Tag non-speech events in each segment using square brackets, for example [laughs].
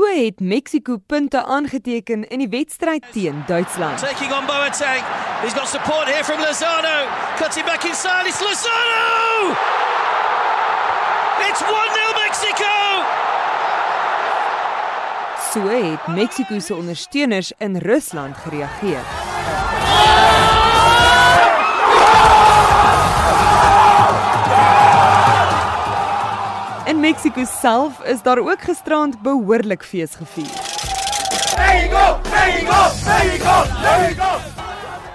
So het Mexiko punte aangeteken in die wedstryd teen Duitsland. Taking on Boateng. He's got support here from Lozano. Cutting back inside. It's Lozano! It's 1-0 Mexico! So het Mexiko se ondersteuners in Rusland gereageer. In Mexiko self is daar ook gisterand behoorlik fees gevier. Mexico! Mexico! Mexico! Mexico!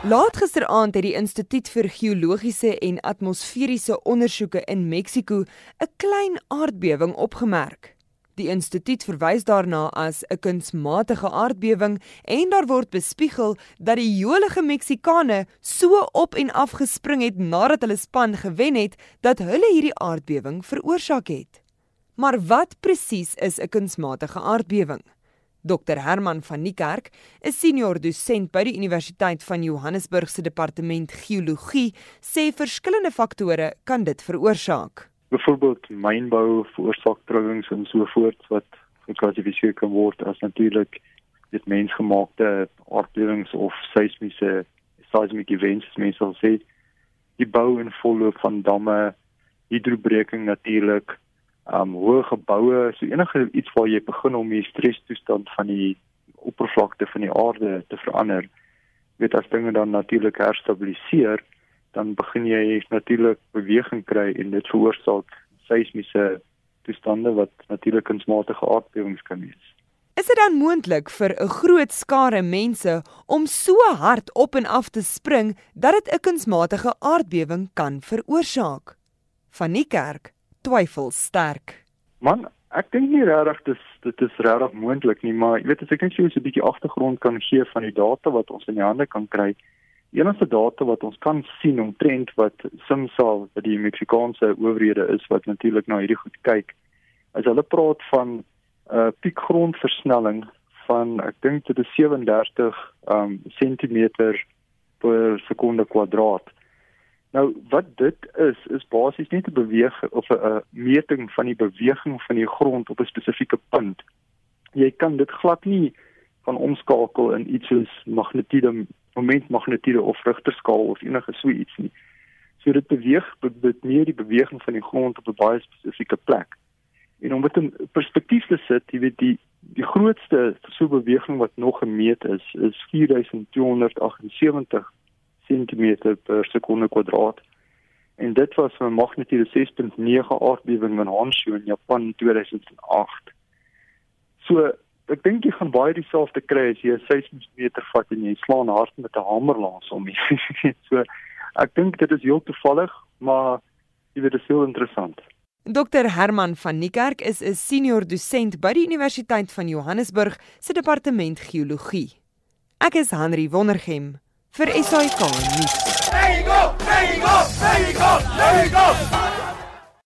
Laat gisteraand het die Instituut vir Geologiese en Atmosferiese Ondersoeke in Mexiko 'n klein aardbewing opgemerk. Die instituut verwys daarna as 'n kunsmatige aardbewing en daar word bespiegel dat die jolige Meksikane so op en af gespring het nadat hulle span gewen het dat hulle hierdie aardbewing veroorsaak het. Maar wat presies is 'n kunsmatige aardbewing? Dr Herman van Niekerk, 'n senior dosent by die Universiteit van Johannesburg se departement geologie, sê verskillende faktore kan dit veroorsaak. Byvoorbeeld mynbou veroorsaak trouwings en so voort wat geklassifiseer kan word as natuurlik dit mensgemaakte aardbewings of seismiese seismic events, mense sal sê die bou en volloop van damme, hidrobreking natuurlik um hoë geboue, so enige iets waar jy begin om die strestoestand van die oppervlakte van die aarde te verander. Weet as dinge dan natuurlik herstabiliseer, dan begin jy natuurlik beweging kry en dit veroorsaak seismiese toestande wat natuurlik kunsmatige aardbewings kan wees. Is dit dan moontlik vir 'n groot skare mense om so hard op en af te spring dat dit 'n kunsmatige aardbewing kan veroorsaak? Van die kerk twyfel sterk. Man, ek dink nie regtig dis dit is regtig moontlik nie, maar jy weet as ek net so 'n bietjie agtergrond kan gee van die data wat ons in die hande kan kry. Die enigste data wat ons kan sien omtrent wat SIMSAL, wat die Meksikaanse owerhede is wat natuurlik na hierdie goed kyk, as hulle praat van 'n uh, piekgrondversnelling van ek dink dit is 37 um sentimeter per sekonde kwadraat. Nou wat dit is is basies net 'n beweging of 'n meting van die beweging van die grond op 'n spesifieke punt. Jy kan dit glad nie van omskakel in iets soos magnetiede momentmagnetiede of rigterskaal of enige so iets nie. So dit beweeg dit meer die beweging van die grond op 'n baie spesifieke plek. En om dit in perspektief te sit, jy weet die die grootste so beweging wat nog gemeet is is 4278 cm per sekonde kwadraat. En dit was 'n magnitude 6.9 aardbewing in Honshu in Japan in 2008. So, ek dink jy gaan baie dieselfde kry as jy 'n seismometer vat en jy slaan hard met 'n hamer langs hom. [laughs] so, ek dink dit is heel toevallig, maar jy weet dit is heel interessant. Dr Herman van Niekerk is 'n senior dosent by die Universiteit van Johannesburg se departement geologie. Ek is Henry Wondergem vir SAK nuus. Mexico! Mexico! Mexico! Mexico!